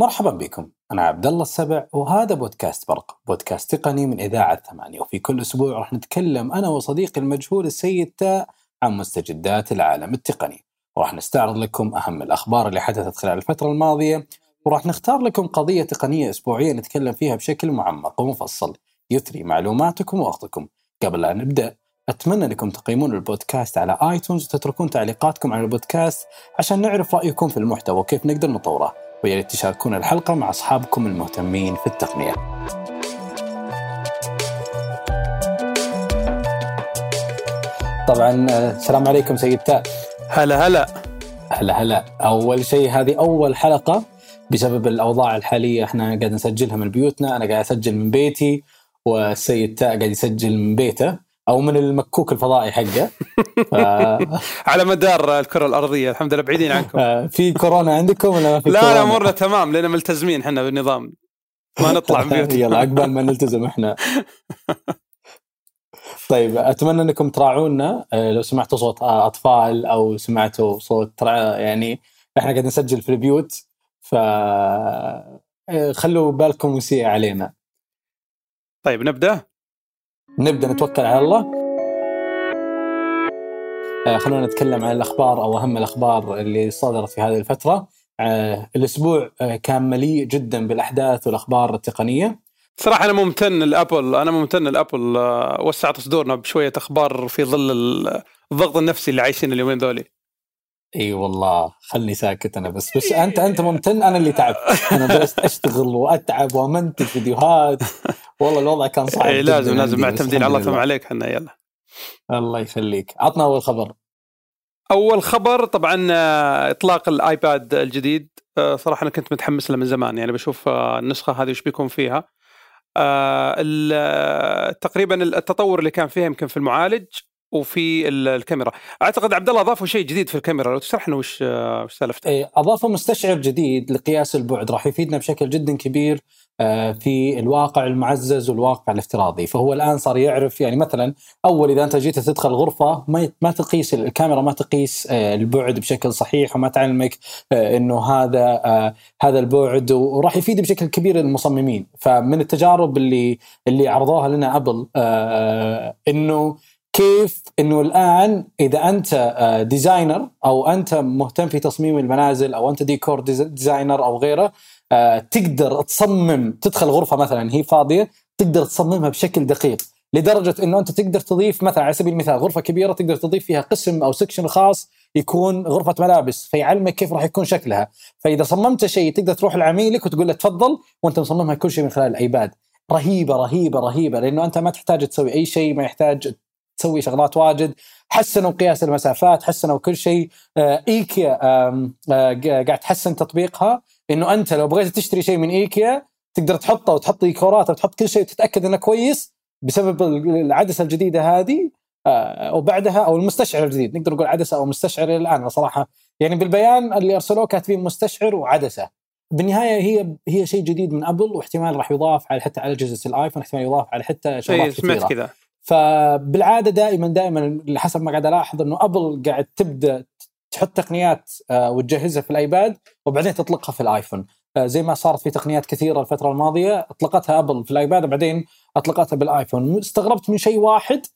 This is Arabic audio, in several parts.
مرحبا بكم. أنا عبد الله السبع وهذا بودكاست برق. بودكاست تقني من إذاعة ثمانية. وفي كل أسبوع راح نتكلم أنا وصديقي المجهول السيد تاء عن مستجدات العالم التقني. وراح نستعرض لكم أهم الأخبار اللي حدثت خلال الفترة الماضية وراح نختار لكم قضية تقنية أسبوعية نتكلم فيها بشكل معمق ومفصل. يثري معلوماتكم ووقتكم. قبل لا نبدأ أتمنى أنكم تقيمون البودكاست على آيتونز وتتركون تعليقاتكم على البودكاست عشان نعرف رأيكم في المحتوى وكيف نقدر نطوره. ويا ريت تشاركون الحلقة مع أصحابكم المهتمين في التقنية. طبعا آه، السلام عليكم سيد تاء هلا هلا. هلا هلا. أول شيء هذه أول حلقة بسبب الأوضاع الحالية. إحنا قاعد نسجلها من بيوتنا. أنا قاعد أسجل من بيتي والسيد تاء قاعد يسجل من بيته. أو من المكوك الفضائي حقه. ف... على مدار الكرة الأرضية الحمد لله بعيدين عنكم. في كورونا عندكم ولا ما في لا؟ لا امورنا تمام لأن ملتزمين إحنا بالنظام. ما نطلع من بيوتنا. يلا عقبال ما نلتزم إحنا. طيب أتمنى أنكم تراعونا. آه، لو سمعتوا صوت أطفال أو سمعتوا صوت يعني إحنا قاعد نسجل في البيوت. ف آه، خلوا بالكم وسيء علينا. طيب نبدأ؟ نبدأ نتوكل على الله. آه، خلونا نتكلم عن الأخبار أو أهم الأخبار اللي صدرت في هذه الفترة. آه، الأسبوع آه، كان مليء جدا بالأحداث والأخبار التقنية. صراحة أنا ممتن لأبل أنا ممتن لأبل. وسعت صدورنا بشوية أخبار في ظل ال- الضغط النفسي اللي عايشين اليومين ذولي. إي والله خلني ساكت أنا بس. بس أنت أنت ممتن أنا اللي تعبت. أنا جلست أشتغل وأتعب وأمنتج فيديوهات. والله الوضع كان صعب إيه لازم لازم معتمدين. على الله ثم. عليك إحنا يلا. الله يخليك. عطنا أول خبر. أول خبر طبعا آه، إطلاق الآيباد الجديد. آه، صراحة أنا كنت متحمس له من زمان يعني بشوف آه، النسخة هذه وش بيكون فيها. تقريبا التطور اللي كان فيها يمكن في المعالج. وفي ال- الكاميرا. أعتقد عبد الله أضافوا شيء جديد في الكاميرا. لو تشرح لنا وش آه، وش سالفته. إيه، أضافوا مستشعر جديد لقياس البعد. راح يفيدنا بشكل جدا كبير آه، في الواقع المعزز والواقع الافتراضي. فهو الآن صار يعرف يعني مثلا أول إذا أنت جيت تدخل غرفة ما ما تقيس الكاميرا ما تقيس آه، البعد بشكل صحيح وما تعلمك إنه هذا هذا البعد. وراح يفيد بشكل كبير المصممين فمن التجارب اللي اللي عرضوها لنا Apple إنه كيف إنه الآن إذا أنت آه، designer أو أنت مهتم في تصميم المنازل أو أنت ديكور des- designer أو غيره آه، تقدر تصمم تدخل غرفة مثلا هي فاضية تقدر تصممها بشكل دقيق لدرجة إنه أنت تقدر تضيف مثلا على سبيل المثال غرفة كبيرة تقدر تضيف فيها قسم أو سكشن خاص يكون غرفة ملابس فيعلمك كيف راح يكون شكلها. فإذا صممت شيء تقدر تروح لعميلك وتقول له تفضل وأنت مصممها كل شيء من خلال الأيباد. رهيبة رهيبة رهيبة لأنه أنت ما تحتاج تسوي أي شيء ما يحتاج تسوي شغلات واجد حسنوا قياس المسافات حسنوا كل شيء آه، إيكيا آه، قا- قاعد تحسن تطبيقها إنه أنت لو بغيت تشتري شيء من إيكيا تقدر تحطه وتحط ديكورات وتحط كل شيء وتتأكد إنه كويس بسبب العدسة الجديدة هذه آه، وبعدها أو المستشعر الجديد. نقدر نقول عدسة أو مستشعر إلى الآن صراحة. يعني بالبيان اللي أرسلوه كاتبين مستشعر وعدسة. بالنهاية هي هي شيء جديد من أبل واحتمال راح يضاف على حتى على أجهزة الآيفون احتمال يضاف على حتى شغلات سمعت كثيرة. كذا. فبالعادة دائما دائما حسب ما قاعد ألاحظ إنه Apple قاعد تبدأ تحط تقنيات آه، وتجهزها في ال iPad وبعدين تطلقها في ال iPhone. آه، زي ما صارت في تقنيات كثيرة الفترة الماضية أطلقتها Apple في ال iPad وبعدين أطلقتها بال iPhone. استغربت من شيء واحد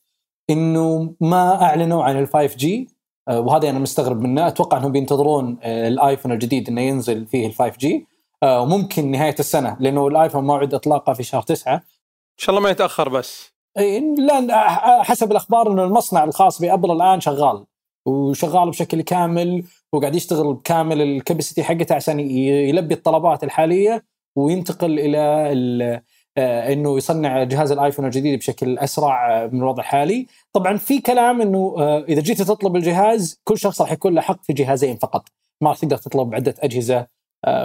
إنه ما أعلنوا عن ال 5 G وهذا أنا مستغرب منه. أتوقع إنهم بينتظرون آه، ال iPhone الجديد إنه ينزل فيه ال 5 G وممكن نهاية السنة لأنه ال iPhone موعد إطلاقه في شهر 9 إن شاء الله ما يتأخر بس. اي لا حسب الأخبار إنه المصنع الخاص بأبل الآن شغال وشغال بشكل كامل وقاعد يشتغل بكامل الكاباسيتي حقته عشان يلبي الطلبات الحالية وينتقل إلى ال- آه، إنه يصنع جهاز الآيفون الجديد بشكل أسرع آه، من الوضع الحالي. طبعا في كلام إنه آه، إذا جيت تطلب الجهاز كل شخص راح يكون له حق في جهازين فقط ما راح تقدر تطلب عدة أجهزة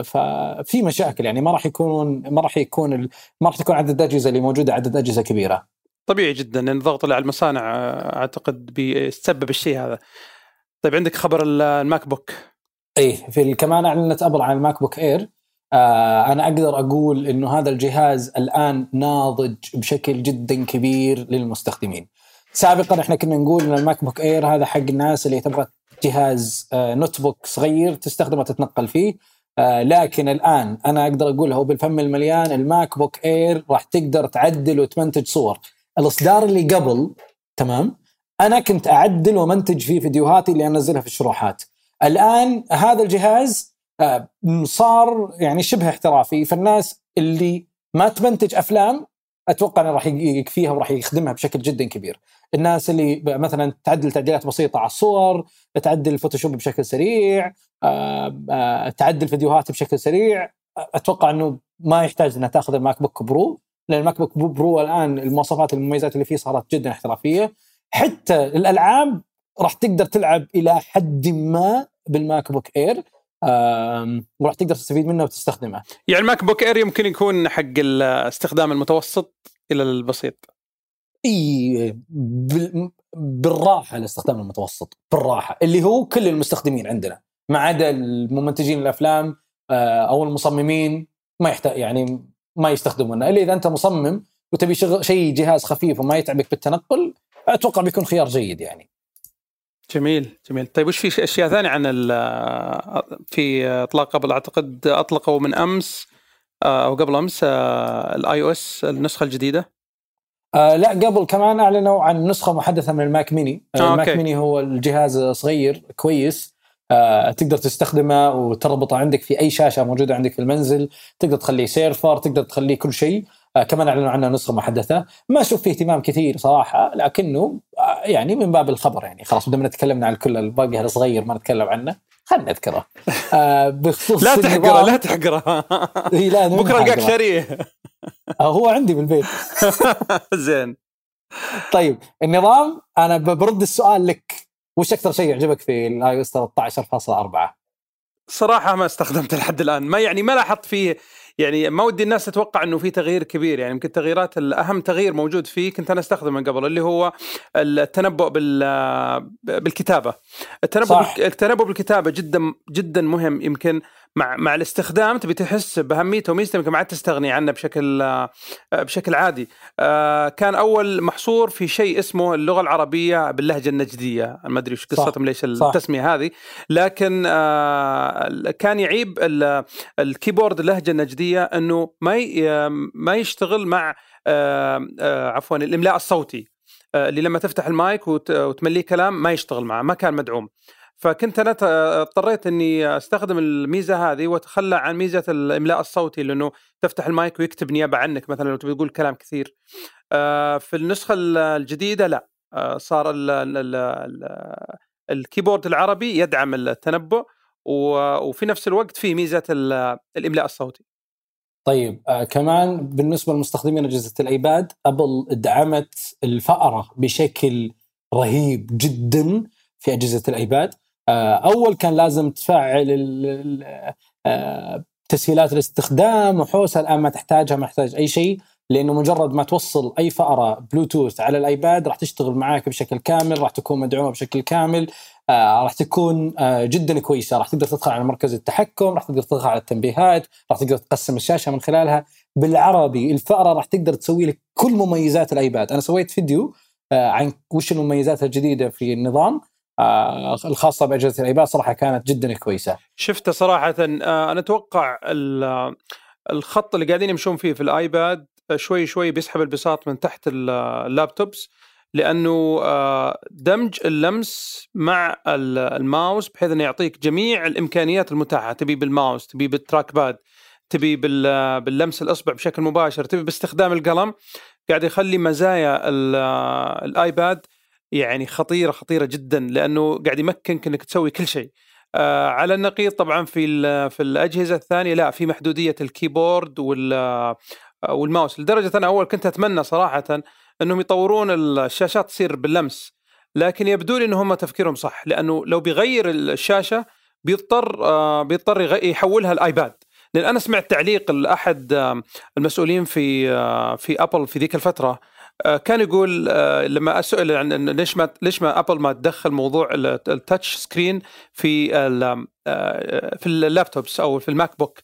ففي مشاكل يعني ما راح يكون ما راح يكون ما راح تكون عدد الاجهزه اللي موجودة عدد أجهزة كبيرة. طبيعي جدا لأن الضغط اللي على المصانع آه، أعتقد بيسبب الشيء هذا. طيب عندك خبر ال- ال MacBook؟ إيه في كمان أعلنت Apple عن ال MacBook Air. آه أنا أقدر أقول إنه هذا الجهاز الآن ناضج بشكل جدا كبير للمستخدمين. سابقا إحنا كنا نقول إن ال MacBook Air هذا حق الناس اللي تبغى جهاز آه notebook صغير تستخدمه تتنقل فيه. آه لكن الآن أنا أقدر أقول هو بالفم المليان ال MacBook Air راح تقدر تعدل وتمنتج صور. الإصدار اللي قبل تمام؟ أنا كنت أعدل وأمنتج فيه فيديوهاتي اللي أنزلها في الشروحات. الآن هذا الجهاز آه صار يعني شبه احترافي. فالناس اللي ما تمنتج أفلام أتوقع إنه راح يكفيها وراح يخدمها بشكل جدا كبير. الناس اللي مثلا تعدل تعديلات بسيطة على الصور، تعدل ال Photoshop بشكل سريع، آه، آه، تعدل فيديوهات بشكل سريع، أتوقع إنه ما يحتاج إنها تأخذ ال MacBook Pro. لأن ال MacBook Pro الآن المواصفات المميزات اللي فيه صارت جدا احترافية. حتى الألعاب راح تقدر تلعب إلى حد ما بال MacBook Air وراح تقدر تستفيد منه وتستخدمه. يعني ال MacBook Air يمكن يكون حق الاستخدام المتوسط إلى البسيط. إي بالراحة الاستخدام المتوسط بالراحة اللي هو كل المستخدمين عندنا ما عدا الممنتجين الأفلام آه، أو المصممين ما يحتاج يعني ما يستخدمونه إلا إذا أنت مصمم وتبي شيء جهاز خفيف وما يتعبك بالتنقل أتوقع بيكون خيار جيد يعني. جميل جميل. طيب وش في أشياء ثانية عن في إطلاق قبل أعتقد أطلقوا من أمس آه، أو قبل أمس آه، ال iOS النسخة الجديدة. آه لا قبل كمان أعلنوا عن نسخة محدثة من ال Mac mini. آه ال Mac mini هو الجهاز صغير كويس. آه تقدر تستخدمه وتربطه عندك في أي شاشة موجودة عندك في المنزل تقدر تخليه server تقدر تخليه كل شيء. آه كمان أعلنوا عنه نسخة محدثة. ما أشوف فيه اهتمام كثير صراحة لكنه آه يعني من باب الخبر يعني. خلاص بدنا تكلمنا عن كل الباقي الصغير ما نتكلم عنه خلينا نذكره. آه بخصوص لا تحقره لا تحقره. لا بكرة القاك شاريه. آه، هو عندي بالبيت زين. طيب النظام أنا برد السؤال لك. وش أكثر شيء يعجبك في ال iOS 13.4 صراحة ما استخدمته لحد الآن. ما يعني ما لاحظت فيه يعني ما ودي الناس تتوقع إنه في تغيير كبير. يعني يمكن التغييرات الاهم تغيير موجود فيه كنت أنا أستخدمه من قبل اللي هو التنبؤ بالكتابة. التنبؤ صح. التنبؤ بالكتابة جدا جدا مهم. يمكن مع مع الاستخدام تبي تحس بأهميته وميزته يمكن ما عاد تستغني عنه بشكل آه، بشكل عادي. آه، كان أول محصور في شيء اسمه اللغة العربية باللهجة النجدية، ما أدري إيش قصتهم ليش التسمية هذه، لكن آه، كان يعيب الكيبورد اللهجه النجديه إنه ما ما يشتغل مع عفوا الإملاء الصوتي. اللي لما تفتح المايك وتمليه كلام ما يشتغل معه ما كان مدعوم فكنت أنا اضطريت إني أستخدم الميزة هذه وأتخلى عن ميزة الإملاء الصوتي لأنه تفتح المايك ويكتب نيابة عنك مثلا لو تبي تقول كلام كثير. آه، في النسخة الجديدة لا آه، صار ال ال ال ال keyboard العربي يدعم التنبؤ وفي نفس الوقت في ميزة الإملاء الصوتي. طيب آه كمان بالنسبة للمستخدمين أجهزة ال iPad Apple دعمت الفأرة بشكل رهيب جدا في أجهزة ال iPad أول كان لازم تفعل آه، تسهيلات الاستخدام وحوسه الآن ما تحتاجها ما تحتاج أي شيء لأنه مجرد ما توصل أي فأرة بلوتوث على ال iPad راح تشتغل معاك بشكل كامل راح تكون مدعومة بشكل كامل آه راح تكون آه جدا كويسة. راح تقدر تدخل على مركز التحكم راح تقدر تدخل على التنبيهات راح تقدر تقسم الشاشة من خلالها. بالعربي الفأرة راح تقدر تسوي لك كل مميزات ال iPad. أنا سويت فيديو آه عن وش المميزات الجديدة في النظام. آه، الخاصة بأجهزة ال iPad صراحة كانت جدا كويسة. شفته صراحة آه، أنا أتوقع الخط اللي قاعدين يمشون فيه في ال iPad آه، شوي شوي بيسحب البساط من تحت ال laptops لأنه دمج اللمس مع الماوس بحيث إنه يعطيك جميع الإمكانيات المتاحة تبي بالماوس تبي بال trackpad تبي باللمس الأصبع بشكل مباشر تبي باستخدام القلم قاعد يخلي مزايا ال iPad يعني خطيرة خطيرة جدا لأنه قاعد يمكنك إنك تسوي كل شيء. آه على النقيض طبعا في في الأجهزة الثانية لا في محدودية ال keyboard وال آه، والماوس لدرجة أنا أول كنت أتمنى صراحة إنهم يطورون الشاشات تصير باللمس لكن يبدو لي إنهم تفكيرهم صح لأنه لو بيغير الشاشة بيضطر آه بيضطر يحولها ال iPad لأن أنا سمعت تعليق لأحد آه، المسؤولين في في Apple في ذيك الفترة كان يقول آه، لما سئل عن ليش ما ليش ما Apple ما تدخل موضوع ال touch screen في آه، في ال laptops أو في ال MacBook.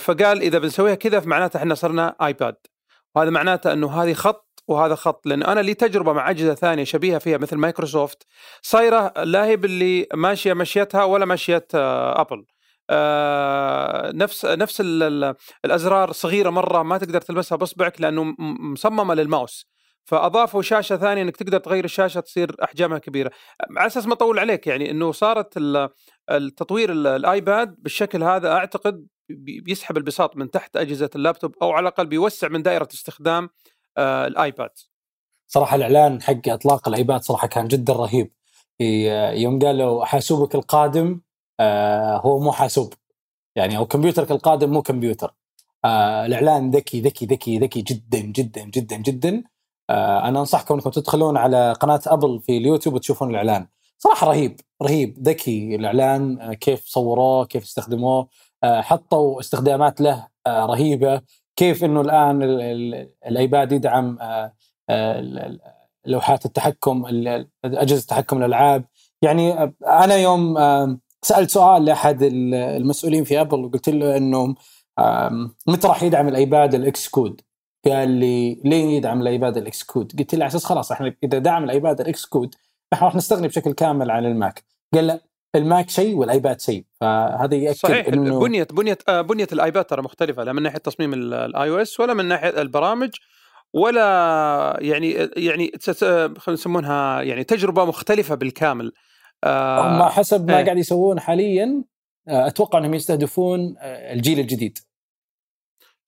فقال إذا بنسويها كذا فمعناته إحنا صرنا iPad. وهذا معناته إنه هذه خط وهذا خط. لأن أنا لي تجربة مع أجهزة ثانية شبيهة فيها مثل مايكروسوفت صايرة لا هي باللي ماشية مشيتها ولا مشية Apple. آه نفس نفس ال ال الأزرار صغيرة مرة ما تقدر تلمسها بأصبعك لأنه مصممة للماوس. فأضافوا شاشة ثانية إنك تقدر تغير الشاشة تصير أحجامها كبيرة. على أساس ما أطول عليك يعني إنه صارت ال- التطوير ال- ال iPad بالشكل هذا أعتقد بي- بيسحب البساط من تحت أجهزة اللابتوب أو على الأقل بيوسع من دائرة استخدام آه ال iPad. صراحة الإعلان حق إطلاق ال iPad صراحة كان جدا رهيب. ي- يوم قالوا حاسوبك القادم آه هو مو حاسوب. يعني أو كمبيوترك القادم مو كمبيوتر. آه الإعلان ذكي ذكي ذكي ذكي جدا جدا جدا جدا. آه أنا أنصحكم أنكم تدخلون على قناة Apple في اليوتيوب وتشوفون الإعلان. صراحة رهيب رهيب ذكي الإعلان آه كيف صوروه كيف استخدموه آه حطوا استخدامات له آه رهيبة. كيف إنه الآن ال- ال- الـ iPad يدعم آه آه لوحات التحكم ال- أجهزة تحكم الألعاب. يعني آه، أنا يوم آه سألت سؤال لأحد ال- المسؤولين في أبل وقلت له إنه متى راح يدعم الـ iPad الـ Xcode؟ قال لي ليه يدعم الـ iPad الـ Xcode؟ قلت له على أساس خلاص إحنا إذا دعم الـ iPad الـ Xcode إحنا راح نستغني بشكل كامل عن الماك. قال لا الماك شيء والأيباد شيء فهذا يأكد صحيح إنه بنية بنية آه، بنية الأيباد ترى مختلفة لا من ناحية تصميم الـ iOS ولا من ناحية البرامج ولا يعني يعني خلينا نسمونها يعني تجربة مختلفة بالكامل آه، هم حسب ما إيه. قاعد يسوون حاليا آه، أتوقع إنهم يستهدفون الجيل الجديد.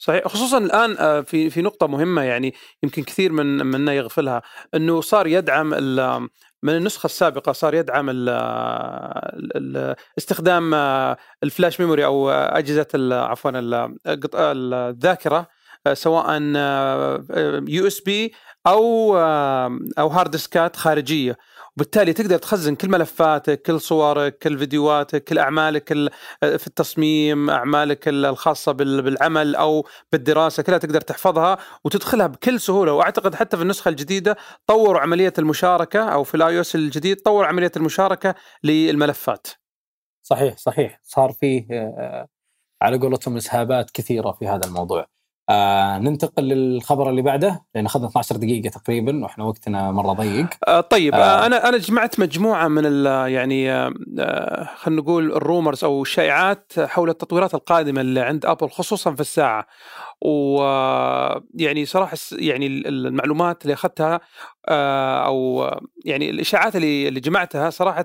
صحيح. خصوصا الآن آه، في في نقطة مهمة يعني يمكن كثير من منا يغفلها إنه صار يدعم من النسخة السابقة صار يدعم ال ال استخدام آه، الـ flash memory أو أجهزة عفوا الذاكرة آه، سواء USB أو أو hard disk ات خارجية. وبالتالي تقدر تخزن كل ملفاتك كل صورك كل فيديوهاتك كل أعمالك ال- في التصميم أعمالك الخاصة بال- بالعمل أو بالدراسة كلها تقدر تحفظها وتدخلها بكل سهولة. وأعتقد حتى في النسخة الجديدة طوروا عملية المشاركة أو في الآي الجديد طوروا عملية المشاركة للملفات. صحيح صحيح. صار فيه آه، على قولتهم إسهابات كثيرة في هذا الموضوع. آه ننتقل للخبر اللي بعده لأن أخذنا 12 دقيقة تقريبا وإحنا وقتنا مرة ضيق. آه، طيب آه. آه. أنا أنا جمعت مجموعة من يعني آه، آه، خلينا نقول الرومرز أو الشائعات حول التطويرات القادمة اللي عند أبل خصوصا في الساعة ويعني صراحة الس- يعني ال- المعلومات اللي أخذتها آه، أو يعني الإشاعات اللي اللي جمعتها صراحة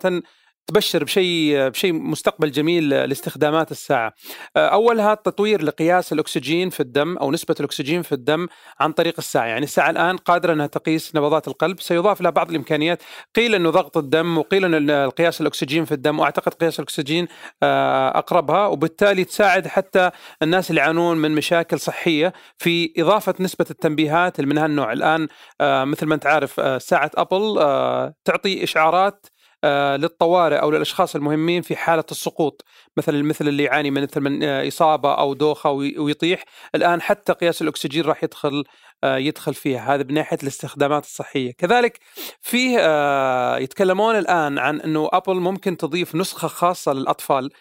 تبشر بشيء بشيء مستقبل جميل لاستخدامات الساعة. آه، أولها تطوير لقياس الأكسجين في الدم أو نسبة الأكسجين في الدم عن طريق الساعة، يعني الساعة الآن قادرة أنها تقيس نبضات القلب، سيضاف لها بعض الإمكانيات، قيل إنه ضغط الدم وقيل انه قياس الأكسجين في الدم وأعتقد قياس الأكسجين آه، أقربها وبالتالي تساعد حتى الناس اللي يعانون من مشاكل صحية في إضافة نسبة التنبيهات من هالنوع، الآن آه، مثل ما أنت عارف ساعة أبل تعطي إشعارات للطوارئ أو للأشخاص المهمين في حالة السقوط مثل مثل اللي يعاني من مثل من آه، إصابة أو دوخة وي- ويطيح. الآن حتى قياس الأكسجين راح يدخل آه، يدخل فيها. هذا من ناحية الاستخدامات الصحية. كذلك فيه آه، يتكلمون الآن عن إنه ابل ممكن تضيف نسخة خاصة للأطفال. آه،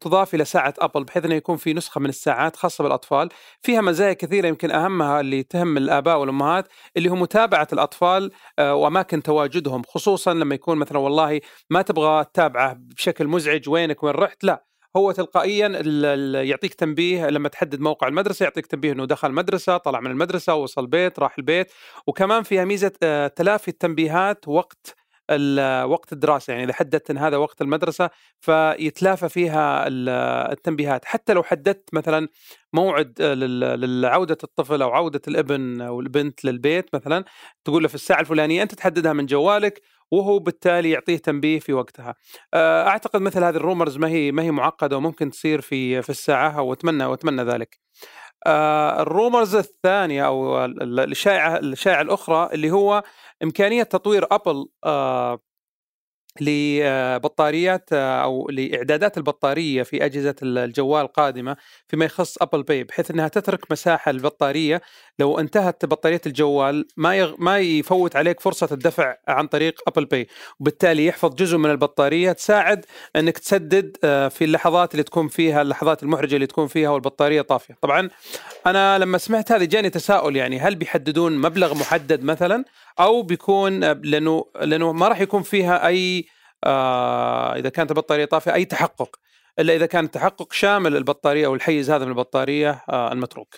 تضاف إلى ساعة ابل بحيث إنه يكون في نسخة من الساعات خاصة بالأطفال. فيها مزايا كثيرة يمكن أهمها اللي تهم الآباء والأمهات اللي هو متابعة الأطفال آه، وأماكن تواجدهم خصوصا لما يكون مثلا والله ما تبغى تتابعه بشكل مزعج وينك وين رحت؟ لا. هو تلقائيا يعطيك تنبيه لما تحدد موقع المدرسة يعطيك تنبيه إنه دخل المدرسة طلع من المدرسة وصل البيت راح البيت. وكمان فيها ميزة آه، تلافي التنبيهات وقت وقت الدراسة يعني إذا حددت إن هذا وقت المدرسة فيتلافى فيها ال- التنبيهات حتى لو حددت مثلا موعد لعودة الطفل أو عودة الابن أو البنت للبيت مثلا تقول له في الساعة الفلانية أنت تحددها من جوالك وهو بالتالي يعطيه تنبيه في وقتها. أعتقد مثل هذه الرومرز ما هي ما هي معقدة وممكن تصير في في الساعة وأتمنى وأتمنى ذلك. آه، الرومرز الثانية أو ال- ال- الشائعه الشائعة الأخرى اللي هو إمكانية تطوير أبل آه، لبطاريات آه، أو لإعدادات البطارية في أجهزة الجوال القادمة فيما يخص Apple Pay بحيث إنها تترك مساحة للبطاريه لو انتهت بطارية الجوال ما يغ... ما يفوت عليك فرصة الدفع عن طريق Apple Pay وبالتالي يحفظ جزء من البطارية تساعد إنك تسدد آه، في اللحظات اللي تكون فيها اللحظات المحرجة اللي تكون فيها والبطارية طافية. طبعا أنا لما سمعت هذه جاني تساؤل يعني هل بيحددون مبلغ محدد مثلا؟ أو بيكون لأنه لأنه ما راح يكون فيها أي آه إذا كانت البطارية طافية أي تحقق إلا إذا كان تحقق شامل البطارية أو الحيز هذا من البطارية آه، المتروك.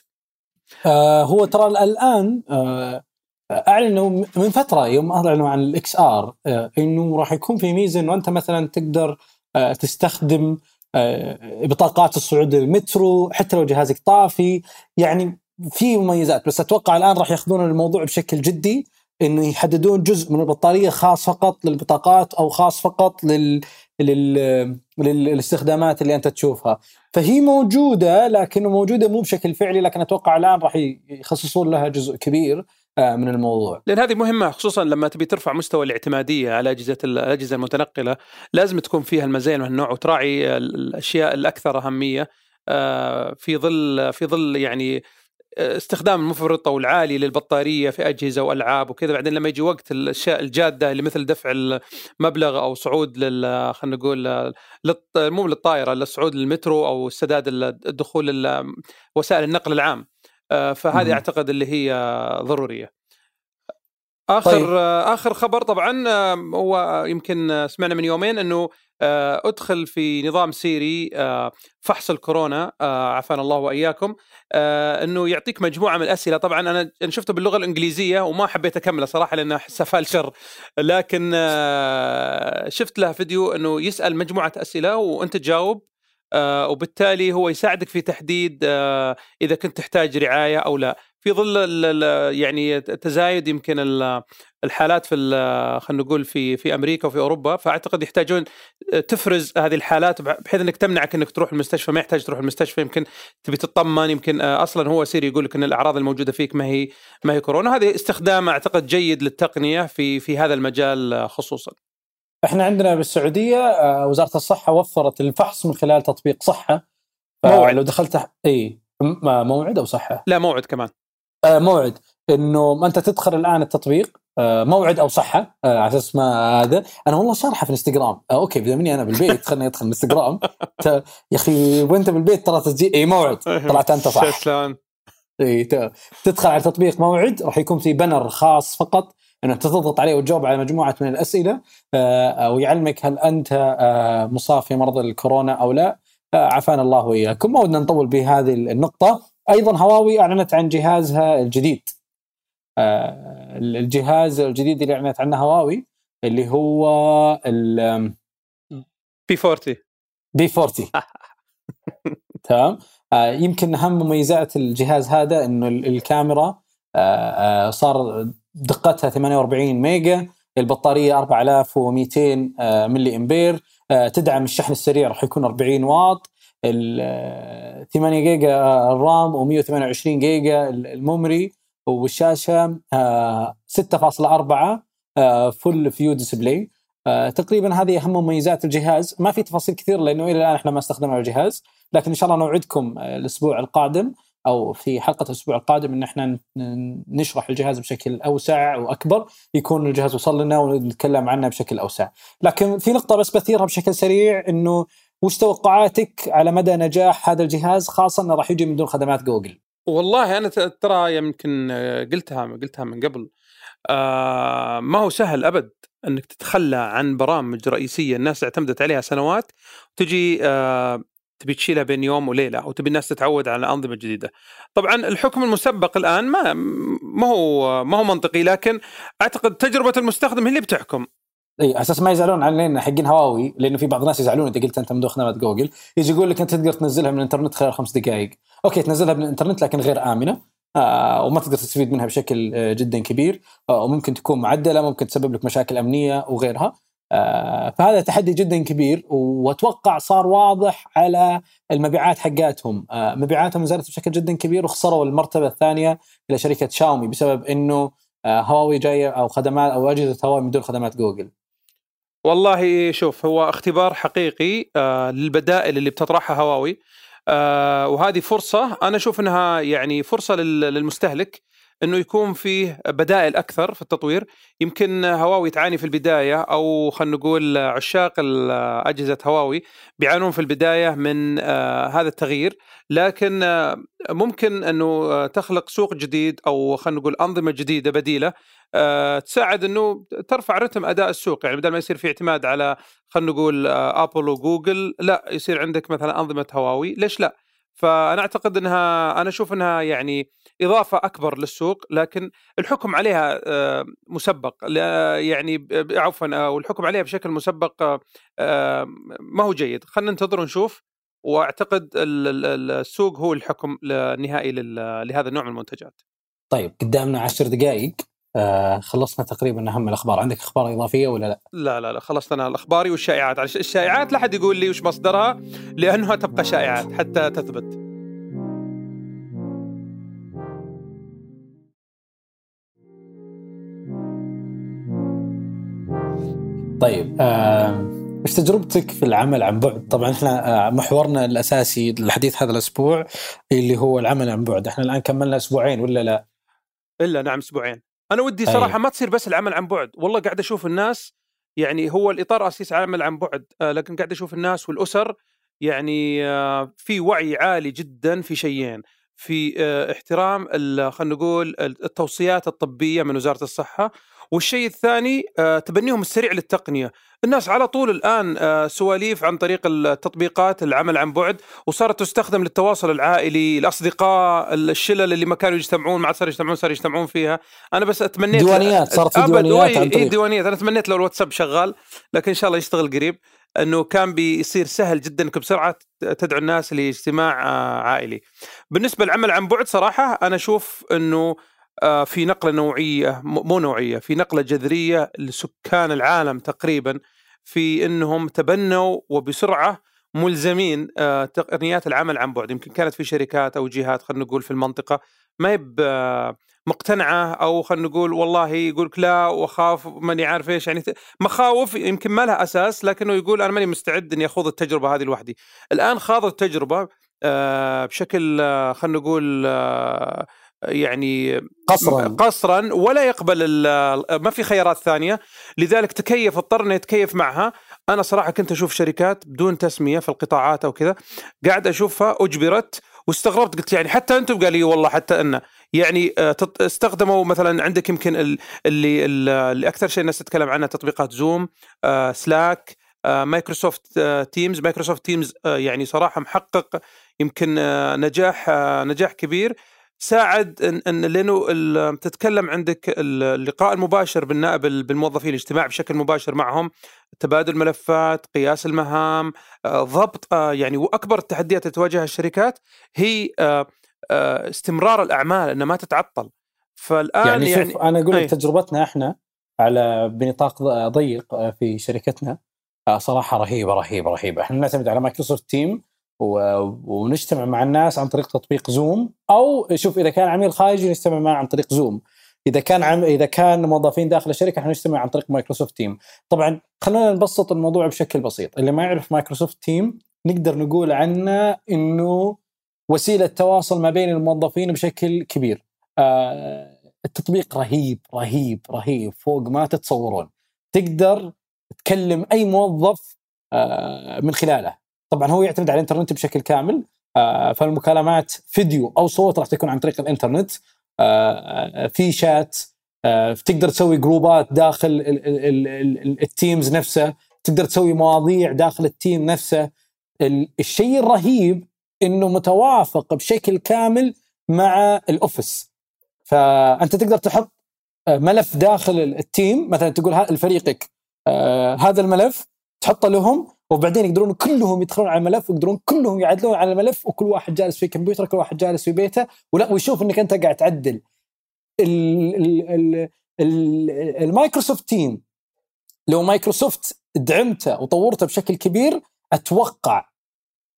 آه هو ترى الآن آه أعلنوا من فترة يوم أعلنوا عن الـ XR آه إنه راح يكون في ميزة إنه أنت مثلا تقدر آه تستخدم آه بطاقات الصعود للمترو حتى لو جهازك طافي يعني في مميزات بس أتوقع الآن راح يأخذون الموضوع بشكل جدي إنه يحددون جزء من البطارية خاص فقط للبطاقات أو خاص فقط لل لل... للاستخدامات اللي أنت تشوفها. فهي موجودة لكنه موجودة مو بشكل فعلي لكن أتوقع الآن راح يخصصون لها جزء كبير آه، من الموضوع. لأن هذه مهمة خصوصا لما تبي ترفع مستوى الاعتمادية على أجهزة الأجهزة المتنقلة لازم تكون فيها المزايا من النوع وتراعي الأشياء الأكثر أهمية آه، في ظل في ظل يعني استخدام المفرط أو العالي للبطارية في أجهزة وألعاب وكذا. بعدين لما يجي وقت الأشياء الجادة اللي مثل دفع المبلغ أو صعود لل خلينا نقول مو للطائرة للصعود للمترو أو سداد الدخول وسائل النقل العام. آه، فهذه أعتقد اللي هي ضرورية. آخر طيب. آخر خبر طبعا هو يمكن سمعنا من يومين إنه آه، ادخل في نظام سيري آه، فحص الكورونا آه، عافانا الله وإياكم إنه يعطيك مجموعة من الأسئلة. طبعا أنا شفته باللغة الإنجليزية وما حبيت أكمله صراحة لأنه احسه فالشر لكن شفت له فيديو إنه يسأل مجموعة أسئلة وأنت تجاوب وبالتالي هو يساعدك في تحديد إذا كنت تحتاج رعاية أو لا. في ظل يعني تزايد يمكن الحالات في خلينا نقول في في أمريكا وفي أوروبا فأعتقد يحتاجون تفرز هذه الحالات بحيث إنك تمنعك إنك تروح المستشفى ما يحتاج تروح المستشفى يمكن تبي تطمن يمكن أصلا هو يصير يقول لك إن الأعراض الموجودة فيك ما هي ما هي كورونا هذه استخدام أعتقد جيد للتقنية في في هذا المجال خصوصا. إحنا عندنا بالسعودية آه، وزارة الصحة وفرت الفحص من خلال تطبيق صحة موعد لو دخلت اي موعد أو صحة؟ لا موعد كمان آه موعد إنه ما أنت تدخل الآن التطبيق آه موعد أو صحة آه على أساس ما هذا. أنا والله شارحة في الإنستغرام. آه أوكي بما اني أنا بالبيت خليني أدخل الإنستغرام. يا أخي وأنت بالبيت ترى تسجيل اي موعد. طلعت أنت صح. شلون اي تدخل على تطبيق موعد راح يكون في banner خاص فقط إنه تضغط عليه وتجاوب على مجموعة من الأسئلة آه ويعلمك هل أنت آه مصاب في مرض الكورونا أو لا. آه عافانا الله وإياكم. ما ودنا نطول بهذه النقطة. أيضا هواوي أعلنت عن جهازها الجديد. آه، الجهاز الجديد اللي أعلنت عنه هواوي اللي هو ال بي 40 بي 40 تمام. آه، يمكن أهم مميزات الجهاز هذا إنه الكاميرا آه، صار دقتها 48 ميجا البطارية 4200 ملي أمبير تدعم الشحن السريع راح يكون 40 واط ال 8 جيجا الـ RAM و128 جيجا الـ memory والشاشة 6.4 full view display تقريبا هذه أهم مميزات الجهاز. ما في تفاصيل كثير لأنه إلى الآن إحنا ما استخدمنا الجهاز لكن إن شاء الله نوعدكم الأسبوع القادم أو في حلقة الأسبوع القادم إن إحنا نشرح الجهاز بشكل أوسع واكبر يكون الجهاز وصل لنا ونتكلم عنه بشكل أوسع. لكن في نقطة بس بثيرها بشكل سريع إنه وش توقعاتك على مدى نجاح هذا الجهاز خاصة إنه راح يجي من دون خدمات جوجل؟ والله أنا ترى يمكن قلتها قلتها من قبل آه ما هو سهل أبد إنك تتخلى عن برامج رئيسية الناس اعتمدت عليها سنوات وتجي آه تبي تشيلها بين يوم وليلة أو تبي الناس تتعود على الانظمه الجديده. طبعا الحكم المسبق الآن ما ما هو ما هو منطقي لكن أعتقد تجربة المستخدم هي اللي بتحكم. إي أساس ما يزعلون علينا حقين هواوي لأنه في بعض الناس يزعلون. اذا قلت أنت من خدمه جوجل يجي يقول لك أنت تقدر تنزلها من الإنترنت خلال خمس دقائق أوكي تنزلها من الإنترنت لكن غير آمنة آه وما تقدر تستفيد منها بشكل آه جدا كبير آه وممكن تكون معدلة ممكن تسبب لك مشاكل أمنية وغيرها. فهذا تحدي جدا كبير وأتوقع صار واضح على المبيعات حقاتهم. مبيعاتهم نزلت بشكل جدا كبير وخسروا المرتبة الثانية إلى شركة شاومي بسبب إنه هواوي جاية أو خدمات أو أجهزة هواوي من دون خدمات جوجل. والله شوف هو اختبار حقيقي آه للبدائل اللي بتطرحها هواوي. آه وهذه فرصة أنا أشوف إنها يعني فرصة للمستهلك. إنه يكون فيه بدائل أكثر في التطوير. يمكن هواوي تعاني في البداية أو خلينا نقول عشاق أجهزة هواوي بيعانون في البداية من آه هذا التغيير. لكن آه ممكن إنه تخلق سوق جديد أو خلينا نقول أنظمة جديدة بديلة تساعد إنه ترفع رتم أداء السوق. يعني بدل ما يصير في اعتماد على خلينا نقول ابل وجوجل لا يصير عندك مثلا أنظمة هواوي. ليش لا؟ فأنا أعتقد إنها أنا أشوف إنها يعني إضافة أكبر للسوق لكن الحكم عليها مسبق. يعني عفوا والحكم عليها بشكل مسبق ما هو جيد. خلينا ننتظر ونشوف وأعتقد السوق هو الحكم النهائي لهذا النوع من المنتجات. طيب قدامنا عشر دقائق آه خلصنا تقريبا أهم الأخبار، عندك أخبار إضافية ولا لا؟ لا لا لا خلصنا الاخباري والشائعات، الشائعات لا احد يقول لي وش مصدرها لأنها تبقى شائعات حتى تثبت. طيب آه إيش تجربتك في العمل عن بعد؟ طبعا إحنا آه، محورنا الأساسي للحديث هذا الأسبوع اللي هو العمل عن بعد، إحنا الآن كملنا أسبوعين ولا لا؟ إلا نعم أسبوعين. أنا ودي صراحة ما تصير بس العمل عن بعد، والله قاعد أشوف الناس يعني هو الإطار الاساسي عمل عن بعد، آه، لكن قاعد أشوف الناس والأسر يعني آه، في وعي عالي جدا في شيئين، في احترام خلينا نقول التوصيات الطبية من وزارة الصحة والشيء الثاني آه، تبنيهم السريع للتقنية. الناس على طول الآن آه، سواليف عن طريق التطبيقات العمل عن بعد وصارت تستخدم للتواصل العائلي الأصدقاء الشلل اللي ما كانوا يجتمعون ما عاد صاروا يجتمعون صاروا يجتمعون فيها. أنا بس أتمنيت ديوانيات صارت في ديوانيات عن طريق. ديوانيات. أنا تمنيت لو الواتساب شغال لكن إن شاء الله يشتغل قريب إنه كان بيصير سهل جدا انك بسرعة تدعو الناس لاجتماع آه، عائلي. بالنسبة للعمل عن بعد صراحة أنا أشوف إنه آه، في نقلة نوعية مو نوعية في نقلة جذرية لسكان العالم تقريبا في إنهم تبنوا وبسرعة ملزمين آه، تقنيات العمل عن بعد يمكن كانت في شركات أو جهات خلينا نقول في المنطقة ما هي مقتنعة أو خلينا نقول والله يقول لك لا وأخاف ماني عارف إيش يعني مخاوف يمكن ما لها أساس لكنه يقول أنا ماني مستعد إني أخوض التجربة هذه لوحدي. الآن خاض التجربة آه، بشكل خلينا نقول يعني قصرا. قصرا ولا يقبل ما في خيارات ثانية. لذلك تكيف اضطر انه يتكيف معها. أنا صراحة كنت أشوف شركات بدون تسمية في القطاعات أو كذا قاعد أشوفها أجبرت واستغربت. قلت يعني حتى أنتم؟ قال لي والله حتى ان يعني آه، استخدموا مثلا عندك يمكن اللي اللي أكثر شيء الناس تتكلم عنه تطبيقات زوم سلاك Microsoft Teams Microsoft Teams يعني صراحة محقق يمكن آه، نجاح آه، نجاح كبير. ساعد ان, إن لأنه تتكلم عندك اللقاء المباشر بالنائب بالموظفين الاجتماع بشكل مباشر معهم. تبادل ملفات قياس المهام آه، ضبط آه، يعني وأكبر التحديات اللي تواجهها الشركات هي آه، استمرار الأعمال إنها ما تتعطل. فالآن يعني, يعني شوف أنا أقول لك تجربتنا إحنا على بنطاق ضيق في شركتنا صراحة رهيبة رهيبة رهيبة. إحنا نعتمد على Microsoft Team ونجتمع مع الناس عن طريق تطبيق Zoom أو شوف إذا كان عميل خارجي نجتمع معه عن طريق Zoom إذا كان عم إذا كان موظفين داخل الشركة نجتمع عن طريق Microsoft Team طبعا خلينا نبسط الموضوع بشكل بسيط. اللي ما يعرف Microsoft Team نقدر نقول عنه إنه وسيلة تواصل ما بين الموظفين بشكل كبير. آه التطبيق رهيب رهيب رهيب فوق ما تتصورون. تقدر تكلم أي موظف آه من خلاله. طبعا هو يعتمد على الإنترنت بشكل كامل. آه، فالمكالمات فيديو أو صوت راح تكون عن طريق الإنترنت. آه، في شات. آه، تقدر تسوي group ات داخل الـ Teams نفسه. تقدر تسوي مواضيع داخل الـ Team نفسه. الشيء الرهيب إنه متوافق بشكل كامل مع ال Office. فأنت تقدر تحط ملف داخل ال Team. مثلا تقول لفريقك هذا الملف. تحطه لهم. وبعدين يقدرون كلهم يدخلون على الملف ويقدرون كلهم يعدلون على الملف وكل واحد جالس في كمبيوتر كل واحد جالس في بيته ولا ويشوف إنك أنت قاعد تعدل. ال Microsoft Team لو مايكروسوفت دعمته وطورته بشكل كبير أتوقع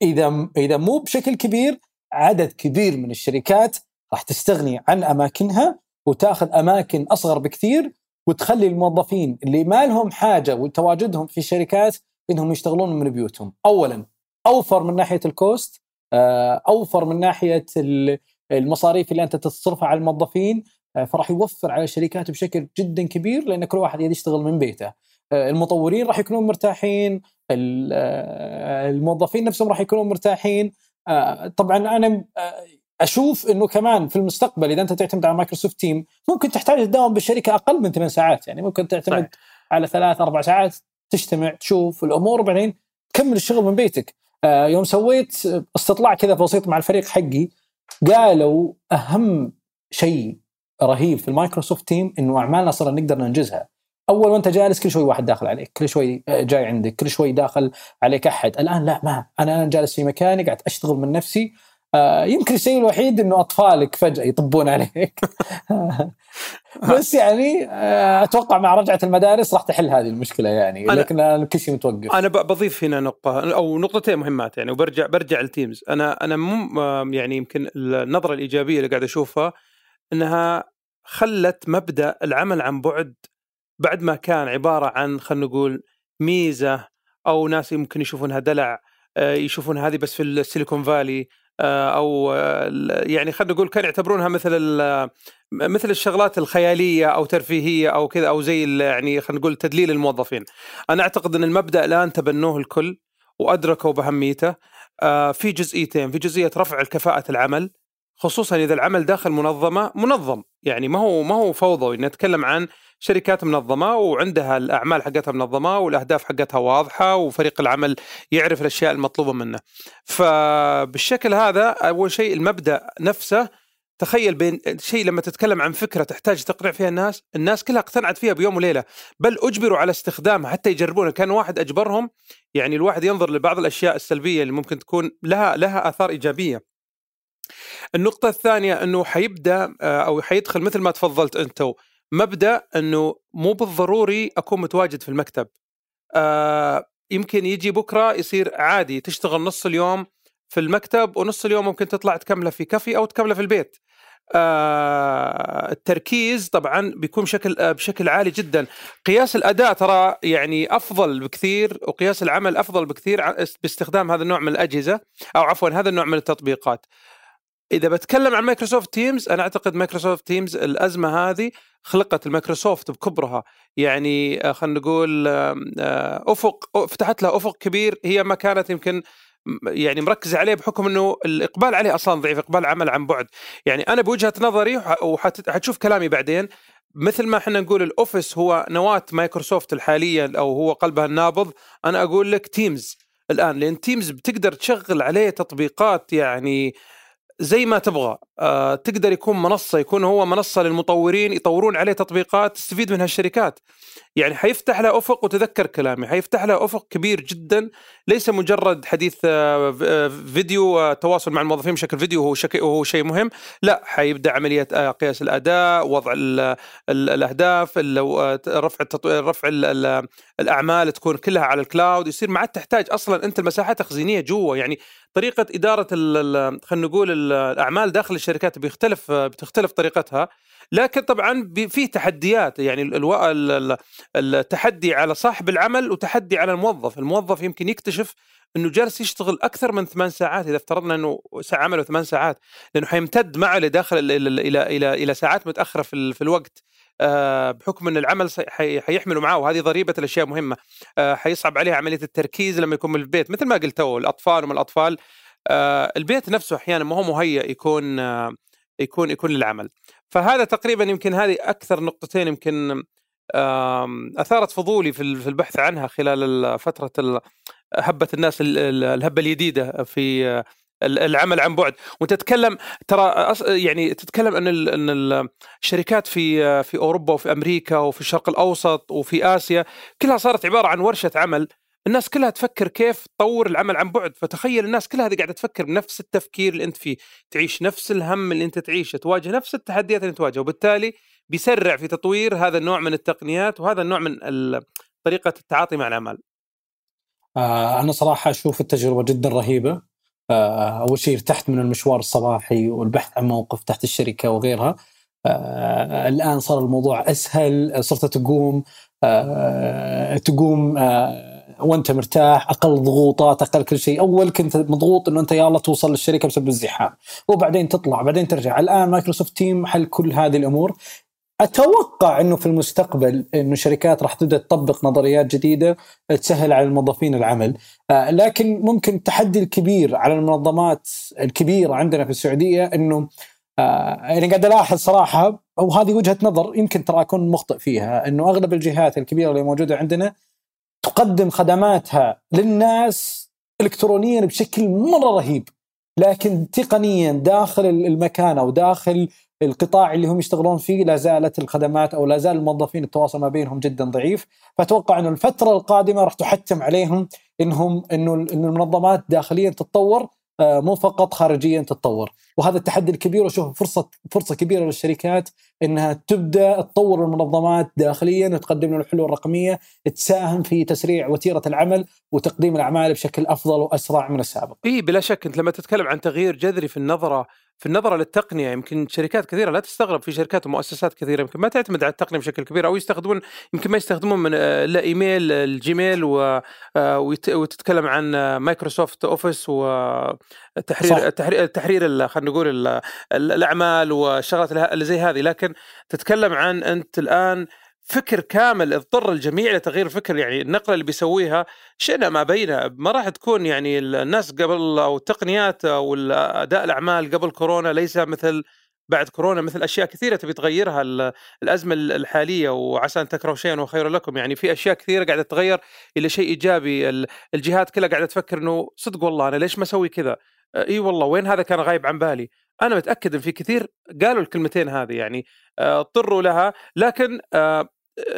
إذا إذا مو بشكل كبير عدد كبير من الشركات راح تستغني عن أماكنها وتأخذ أماكن أصغر بكثير وتخلي الموظفين اللي ما لهم حاجة وتواجدهم في الشركات إنهم يشتغلون من بيوتهم. اولا أوفر من ناحية الكوست آه، أوفر من ناحية المصاريف اللي أنت تصرفها على الموظفين آه، فراح يوفر على الشركات بشكل جدا كبير لأن كل واحد يشتغل من بيته. آه، المطورين راح يكونون مرتاحين الموظفين نفسهم راح يكونون مرتاحين. طبعا أنا أشوف إنه كمان في المستقبل إذا أنت تعتمد على Microsoft Team ممكن تحتاج تداوم بالشركة أقل من ثمان ساعات يعني ممكن تعتمد صحيح. على ثلاث أربع ساعات. تجتمع تشوف الأمور وبعدين تكمل الشغل من بيتك. آه يوم سويت استطلاع كذا بسيط مع الفريق حقي قالوا أهم شيء رهيب في ال Microsoft Team إنه أعمالنا صرنا نقدر ننجزها. أول وانت جالس كل شوي واحد داخل عليك كل شوي آه، جاي عندك كل شوي داخل عليك أحد. الآن لا ما أنا جالس في مكاني قاعد أشتغل من نفسي يمكن الشيء الوحيد إنه أطفالك فجأة يطبون عليك. بس يعني آه أتوقع مع رجعة المدارس راح تحل هذه المشكلة يعني لكن كل شيء متوقف. أنا بضيف هنا نقطة أو نقطتين مهمات يعني وبرجع برجع ال Teams أنا أنا مو يعني يمكن النظرة الإيجابية اللي قاعد أشوفها إنها خلت مبدأ العمل عن بعد بعد ما كان عبارة عن خلينا نقول ميزة أو ناس يمكن يشوفونها دلع آه، يشوفون هذه بس في السيليكون فالي آه، أو يعني خلينا نقول كانوا يعتبرونها مثل مثل الشغلات الخيالية أو ترفيهية أو كذا أو زي يعني خلينا نقول تدليل الموظفين. أنا أعتقد إن المبدأ الآن تبنوه الكل وأدركوا بأهميته. آه، في جزئيتين، في جزئية رفع الكفاءه العمل خصوصا إذا العمل داخل منظمة منظم يعني ما هو ما هو فوضوي نتكلم عن شركات منظمة وعندها الأعمال حقتها منظمة والأهداف حقتها واضحة وفريق العمل يعرف الأشياء المطلوبة منه. فبالشكل هذا أول شيء المبدأ نفسه تخيل بين شيء لما تتكلم عن فكرة تحتاج تقنع فيها الناس، الناس كلها اقتنعت فيها بيوم وليلة، بل أجبروا على استخدامها حتى يجربونها، كان واحد أجبرهم يعني الواحد ينظر لبعض الأشياء السلبية اللي ممكن تكون لها لها آثار إيجابية. النقطة الثانية إنه حيبدأ آه، أو حيدخل مثل ما تفضلت انت مبدأ إنه مو بالضروري أكون متواجد في المكتب. آه يمكن يجي بكرة يصير عادي تشتغل نص اليوم في المكتب ونص اليوم ممكن تطلع تكملة في كافي أو تكملة في البيت. آه التركيز طبعا بيكون بشكل آه بشكل عالي جدا قياس الأداء ترى يعني أفضل بكثير وقياس العمل أفضل بكثير باستخدام هذا النوع من الأجهزة أو عفوا هذا النوع من التطبيقات إذا بتكلم عن Microsoft Teams أنا أعتقد Microsoft Teams الأزمة هذه خلقت المايكروسوفت بكبرها. يعني آه، خلينا نقول آه، أفق فتحت لها أفق كبير هي ما كانت يمكن يعني مركزة عليه بحكم إنه الإقبال عليه أصلا ضعيف إقبال عمل عن بعد. يعني أنا بوجهة نظري وحتشوف كلامي بعدين مثل ما إحنا نقول ال Office هو نواة مايكروسوفت الحالية أو هو قلبها النابض أنا أقول لك Teams الآن. لأن Teams بتقدر تشغل عليه تطبيقات يعني زي ما تبغى. آه، تقدر يكون منصة يكون هو منصة للمطورين يطورون عليه تطبيقات تستفيد منها الشركات يعني حيفتح له أفق وتذكر كلامي حيفتح له أفق كبير جدا. ليس مجرد حديث آه، آه، فيديو تواصل مع الموظفين بشكل فيديو وهو شك... وهو شيء مهم. لا حيبدأ عملية قياس الأداء وضع ال... الأهداف رفع التطو... رفع ال... الأعمال تكون كلها على الكلاود يصير ما عاد تحتاج أصلا أنت المساحات تخزينيه جوا. يعني طريقة إدارة خلينا نقول الأعمال داخل الشركات بيختلف بتختلف طريقتها لكن طبعا في تحديات يعني التحدي على صاحب العمل وتحدي على الموظف الموظف يمكن يكتشف إنه جالس يشتغل أكثر من ثمان ساعات إذا افترضنا إنه عمله ثمان ساعات لأنه حيمتد معه لداخل إلى إلى إلى, إلى ساعات متأخرة في, في الوقت. بحكم إن العمل حيحملوا معاه وهذه ضريبة الأشياء مهمة آه، حيصعب عليه عملية التركيز لما يكون من البيت. مثل ما قلت الأطفال وما الأطفال آه، البيت نفسه أحيانا ما هو مهيئ يكون يكون يكون للعمل. فهذا تقريبا يمكن هذه أكثر نقطتين يمكن أثارت فضولي في البحث عنها خلال فترة هبة الناس الهبة الجديده في العمل عن بعد. وانت تتكلم ترى يعني تتكلم أن أن الشركات في في أوروبا وفي أمريكا وفي الشرق الأوسط وفي آسيا كلها صارت عبارة عن ورشة عمل. الناس كلها تفكر كيف تطور العمل عن بعد. فتخيل الناس كلها هذه قاعدة تفكر بنفس التفكير اللي أنت فيه. تعيش نفس الهم اللي أنت تعيشه. تواجه نفس التحديات اللي تواجهها وبالتالي بيسرع في تطوير هذا النوع من التقنيات وهذا النوع من طريقة التعاطي مع العمل آه أنا صراحة أشوف التجربة جدا رهيبة. أول شيء ارتحت من المشوار الصباحي والبحث عن موقف تحت الشركة وغيرها. آه الآن صار الموضوع أسهل صرت تقوم آه تقوم آه وأنت مرتاح أقل ضغوطات أقل كل شيء. أول كنت مضغوط إنه أنت يلا توصل للشركة بسبب الزحام. وبعدين تطلع بعدين ترجع. الآن Microsoft Team حل كل هذه الأمور. أتوقع إنه في المستقبل إنه الشركات راح تبدأ تطبق نظريات جديدة تسهل على الموظفين العمل، آه، لكن ممكن التحدي الكبير على المنظمات الكبيرة عندنا في السعودية إنه آه، يعني قاعد ألاحظ صراحة وهذه وجهة نظر يمكن ترى أكون مخطئ فيها إنه أغلب الجهات الكبيرة اللي موجودة عندنا تقدم خدماتها للناس الكترونيا بشكل مرة رهيب لكن تقنيا داخل المكان أو داخل القطاع اللي هم يشتغلون فيه لا زالت الخدمات أو لا زال الموظفين التواصل ما بينهم جدا ضعيف. فأتوقع إنه الفترة القادمة راح تحتم عليهم إنهم إنه المنظمات داخليا تتطور آه، مو فقط خارجيا تتطور. وهذا التحدي الكبير واشوف فرصة فرصة كبيرة للشركات إنها تبدأ تطور المنظمات داخليا وتقدم لهم الحلول الرقمية تساهم في تسريع وتيرة العمل وتقديم الأعمال بشكل أفضل وأسرع من السابق. اي بلا شك. أنت لما تتكلم عن تغيير جذري في النظرة في النظره للتقنية يمكن شركات كثيرة لا تستغرب في شركات ومؤسسات كثيرة يمكن ما تعتمد على التقنية بشكل كبير أو يستخدمون يمكن ما يستخدمون من إلا إيميل ال Gmail و وتتكلم عن Microsoft Office وتحرير تحرير تحرير خلينا نقول الأعمال والشغلات اللي زي هذه. لكن تتكلم عن أنت الآن فكر كامل اضطر الجميع لتغيير الفكر يعني النقلة اللي بيسويها شئنا ما بينا ما راح تكون يعني الناس قبل أو التقنيات أو اداء الأعمال قبل كورونا ليس مثل بعد كورونا مثل أشياء كثيرة تبي تغيرها الأزمة الحالية وعسى أن تكرهوا شيئا وخير لكم. يعني في أشياء كثيرة قاعدة تتغير إلى شيء إيجابي الجهات كلها قاعدة تفكر إنه صدق والله أنا ليش ما أسوي كذا؟ إي والله وين هذا كان غايب عن بالي؟ أنا متأكد إن في كثير قالوا الكلمتين هذه يعني آه، اضطروا لها لكن آه،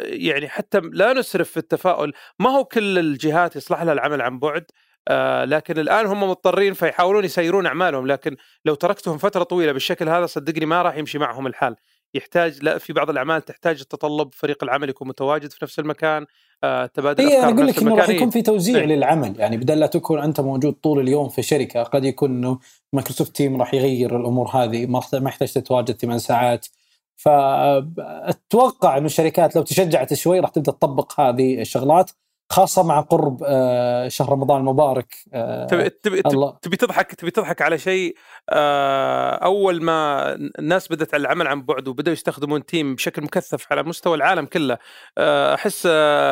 يعني حتى لا نسرف في التفاؤل. ما هو كل الجهات يصلح لها العمل عن بعد؟ آه لكن الآن هم مضطرين فيحاولون يسيرون أعمالهم لكن لو تركتهم فترة طويلة بالشكل هذا صدقني ما راح يمشي معهم الحال. يحتاج لا في بعض الأعمال تحتاج تتطلب فريق العمل يكون متواجد في نفس المكان آه تبادل إيه أنا أقول لك إنه راح يكون في توزيع إيه؟ للعمل يعني بدل لا تكون أنت موجود طول اليوم في شركة قد يكون إنه Microsoft Team راح يغير الأمور هذه ما يحتاج تتواجد ثمان ساعات. فأتوقع إنه الشركات لو تشجعت شوي راح تبدأ تطبق هذه الشغلات. خاصة مع قرب آه، شهر رمضان المبارك آه، تبي تبي تبي تضحك تبي تضحك على شيء آه، أول ما الناس بدأت على العمل عن بعد وبدأوا يستخدمون Team بشكل مكثف على مستوى العالم كله أحس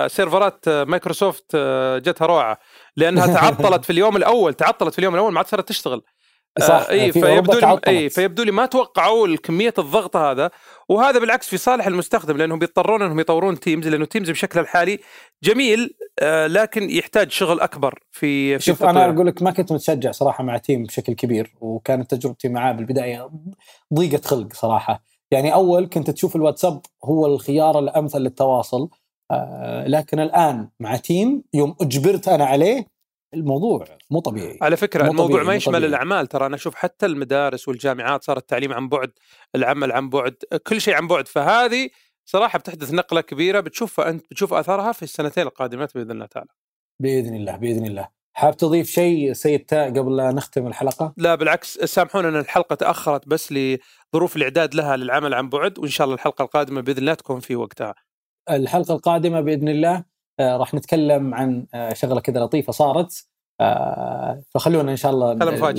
سيرفرات مايكروسوفت جتها روعة لأنها تعطلت في اليوم الأول تعطلت في اليوم الأول ما عاد صارت تشتغل. صح آه اي فيبدو لي اي فيبدو لي ما توقعوا كمية الضغط هذا وهذا بالعكس في صالح المستخدم لأنهم بيضطرون إنهم يطورون Teams لأنه Teams بشكله الحالي جميل آه لكن يحتاج شغل أكبر في, في شوف أنا أقول لك ما كنت متشجع صراحة مع Team بشكل كبير وكانت تجربتي معاه بالبداية ضيقة خلق صراحة. يعني أول كنت تشوف الواتساب هو الخيار الأمثل للتواصل آه لكن الآن مع Team يوم أجبرت أنا عليه الموضوع مو طبيعي. على فكرة مو الموضوع طبيعي ما يشمل طبيعي. الأعمال. ترى أنا أشوف حتى المدارس والجامعات صار التعليم عن بعد العمل عن بعد كل شيء عن بعد. فهذه صراحة بتحدث نقلة كبيرة بتشوفها أنت بتشوف اثرها في السنتين القادمات بإذن الله تعالى. بإذن الله بإذن الله. حاب تضيف شيء سيد تاء قبل لا نختم الحلقة؟ لا بالعكس. سامحونا أن الحلقة تأخرت بس لظروف الإعداد لها للعمل عن بعد وإن شاء الله الحلقة القادمة بإذن الله تكون في وقتها. الحلقة القادمة بإذن الله راح نتكلم عن آه شغلة كذا لطيفة صارت آه فخلونا إن شاء الله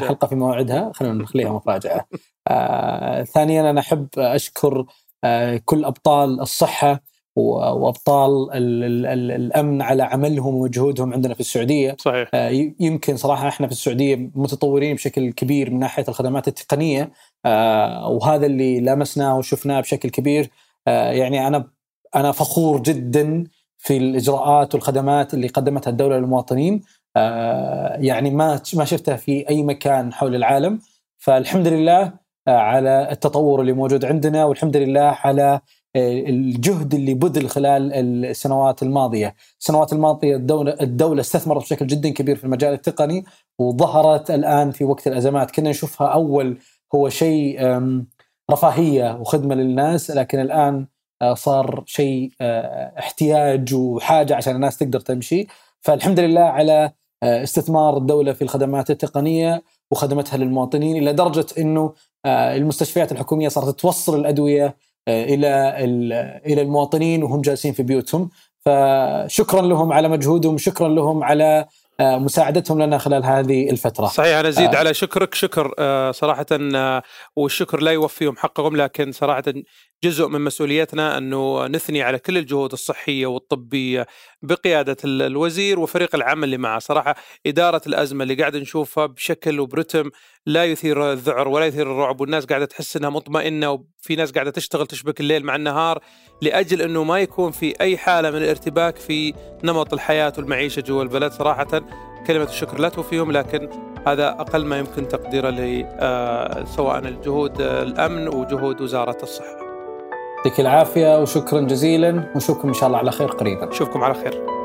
الحلقة في موعدها خلونا نخليها مفاجأة. آه ثانيا أنا أحب أشكر آه كل أبطال الصحة وأبطال ال ال ال الأمن على عملهم ومجهودهم عندنا في السعودية. صحيح. آه يمكن صراحة إحنا في السعودية متطورين بشكل كبير من ناحية الخدمات التقنية آه وهذا اللي لمسناه وشفناه بشكل كبير آه يعني أنا أنا فخور جدا في الإجراءات والخدمات اللي قدمتها الدولة للمواطنين. آه، يعني ما ما شفتها في أي مكان حول العالم. فالحمد لله آه، على التطور اللي موجود عندنا والحمد لله على آه، الجهد اللي بذل خلال السنوات الماضية، السنوات الماضية الدولة الدولة استثمرت بشكل جدا كبير في المجال التقني وظهرت الآن في وقت الأزمات، كنا نشوفها أول هو شيء رفاهية وخدمة للناس لكن الآن صار شيء احتياج وحاجة عشان الناس تقدر تمشي، فالحمد لله على آه، استثمار الدولة في الخدمات التقنية وخدمتها للمواطنين إلى درجة إنه آه، المستشفيات الحكومية صارت توصل الأدوية آه، إلى إلى المواطنين وهم جالسين في بيوتهم. فشكرا لهم على مجهودهم شكرا لهم على مساعدتهم لنا خلال هذه الفترة. صحيح أنا أزيد آه. على شكرك. شكر آه صراحة آه والشكر لا يوفيهم حقهم لكن صراحة جزء من مسؤوليتنا أنه نثني على كل الجهود الصحية والطبية بقيادة الوزير وفريق العمل اللي معه، صراحة إدارة الأزمة اللي قاعد نشوفها بشكل وبرتم لا يثير الذعر ولا يثير الرعب والناس قاعدة تحس إنها مطمئنة وفي ناس قاعدة تشتغل تشبك الليل مع النهار لأجل إنه ما يكون في أي حالة من الارتباك في نمط الحياة والمعيشة جوا البلد صراحة كلمة الشكر لا توفيهم لكن هذا أقل ما يمكن تقديره آه، سواء الجهود الأمن وجهود وزارة الصحة. يعطيك العافية وشكرا جزيلا ونشوفكم إن شاء الله على خير قريبا. نشوفكم على خير.